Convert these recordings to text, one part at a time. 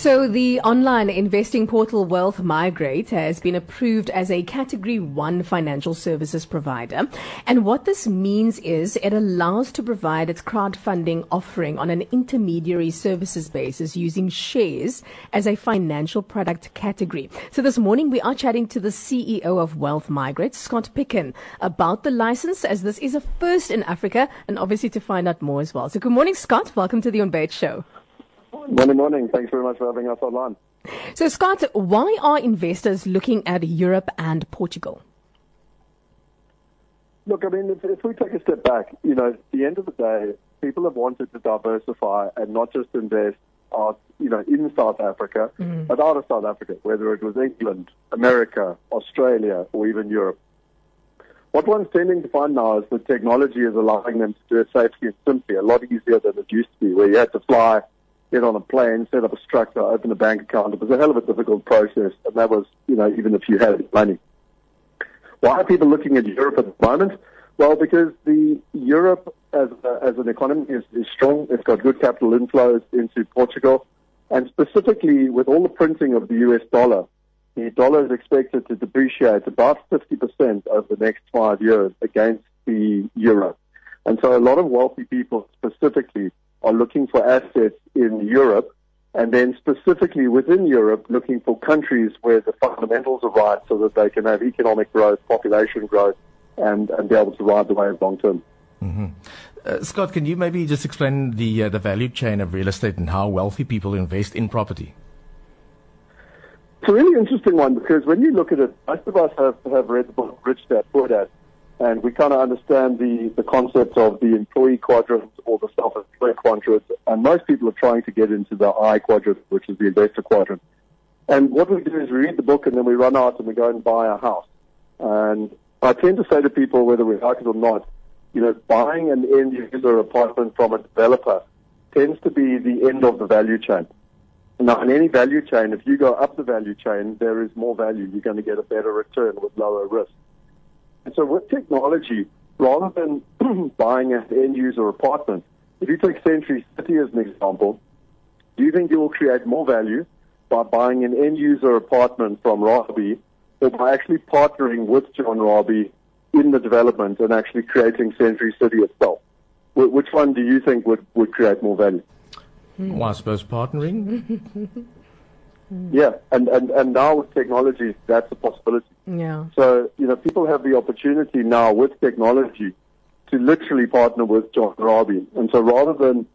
So, the online investing portal Wealth Migrate has been approved as a Category 1 financial services provider. And what this means is it allows to provide its crowdfunding offering on an intermediary services basis using shares as a financial product category. So, this morning we are chatting to the CEO of Wealth Migrate, Scott Picken, about the license, as this is a first in Africa, and obviously to find out more as well. So, good morning, Scott. Welcome to the On Show. Morning, morning. Thanks very much for having us online. So, Scott, why are investors looking at Europe and Portugal? Look, I mean, if, if we take a step back, you know, at the end of the day, people have wanted to diversify and not just invest, out, you know, in South Africa, mm. but out of South Africa, whether it was England, America, Australia, or even Europe. What one's tending to find now is that technology is allowing them to do it safely and simply, a lot easier than it used to be, where you had to fly get on a plane, set up a structure, open a bank account. It was a hell of a difficult process, and that was, you know, even if you had money. Why are people looking at Europe at the moment? Well, because the Europe as, as an economy is, is strong. It's got good capital inflows into Portugal, and specifically with all the printing of the US dollar, the dollar is expected to depreciate about 50% over the next five years against the euro. And so a lot of wealthy people specifically are looking for assets in Europe, and then specifically within Europe, looking for countries where the fundamentals are right so that they can have economic growth, population growth, and, and be able to ride the wave long term. Mm-hmm. Uh, Scott, can you maybe just explain the uh, the value chain of real estate and how wealthy people invest in property? It's a really interesting one because when you look at it, most of us have, have read the book Rich Dad Poor Dad, and we kind of understand the, the concept of the employee quadrant or the self-employed quadrant, and most people are trying to get into the I quadrant, which is the investor quadrant. And what we do is we read the book and then we run out and we go and buy a house. And I tend to say to people, whether we like it or not, you know, buying an end user apartment from a developer tends to be the end of the value chain. Now, in any value chain, if you go up the value chain, there is more value. You're going to get a better return with lower risk. And so with technology, rather than buying an end user apartment, if you take Century City as an example, do you think you will create more value by buying an end user apartment from Rabie or by actually partnering with John Rabie in the development and actually creating Century City itself? Which one do you think would, would create more value? Well, I suppose partnering. yeah, and, and, and now with technology, that's a possibility. Yeah. So, you know, people have the opportunity now with technology to literally partner with John Rabie. And so rather than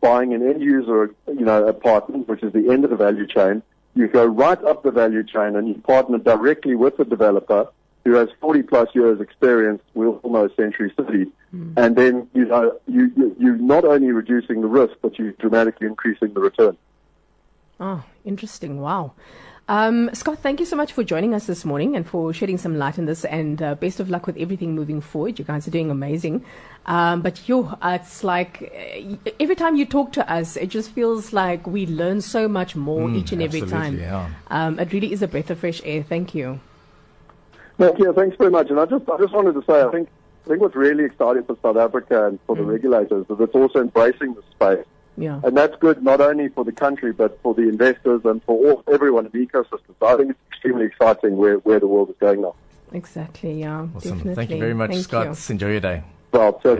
buying an end user, you know, apartment, which is the end of the value chain, you go right up the value chain and you partner directly with the developer who has 40 plus years experience with almost Century City. Mm. And then, you know, you, you, you're not only reducing the risk, but you're dramatically increasing the return. Oh, interesting. Wow. Um, Scott, thank you so much for joining us this morning and for shedding some light on this. And uh, best of luck with everything moving forward. You guys are doing amazing. Um, but you, it's like uh, every time you talk to us, it just feels like we learn so much more mm, each and every time. Yeah. Um, it really is a breath of fresh air. Thank you. Thank you. Thanks very much. And I just, I just wanted to say, I think, I think what's really exciting for South Africa and for mm. the regulators is it's also embracing the space yeah. And that's good not only for the country, but for the investors and for all, everyone in the ecosystem. So I think it's extremely exciting where, where the world is going now. Exactly, yeah. Awesome. Definitely. Thank you very much, Thank Scott. You. Enjoy your day. Well, so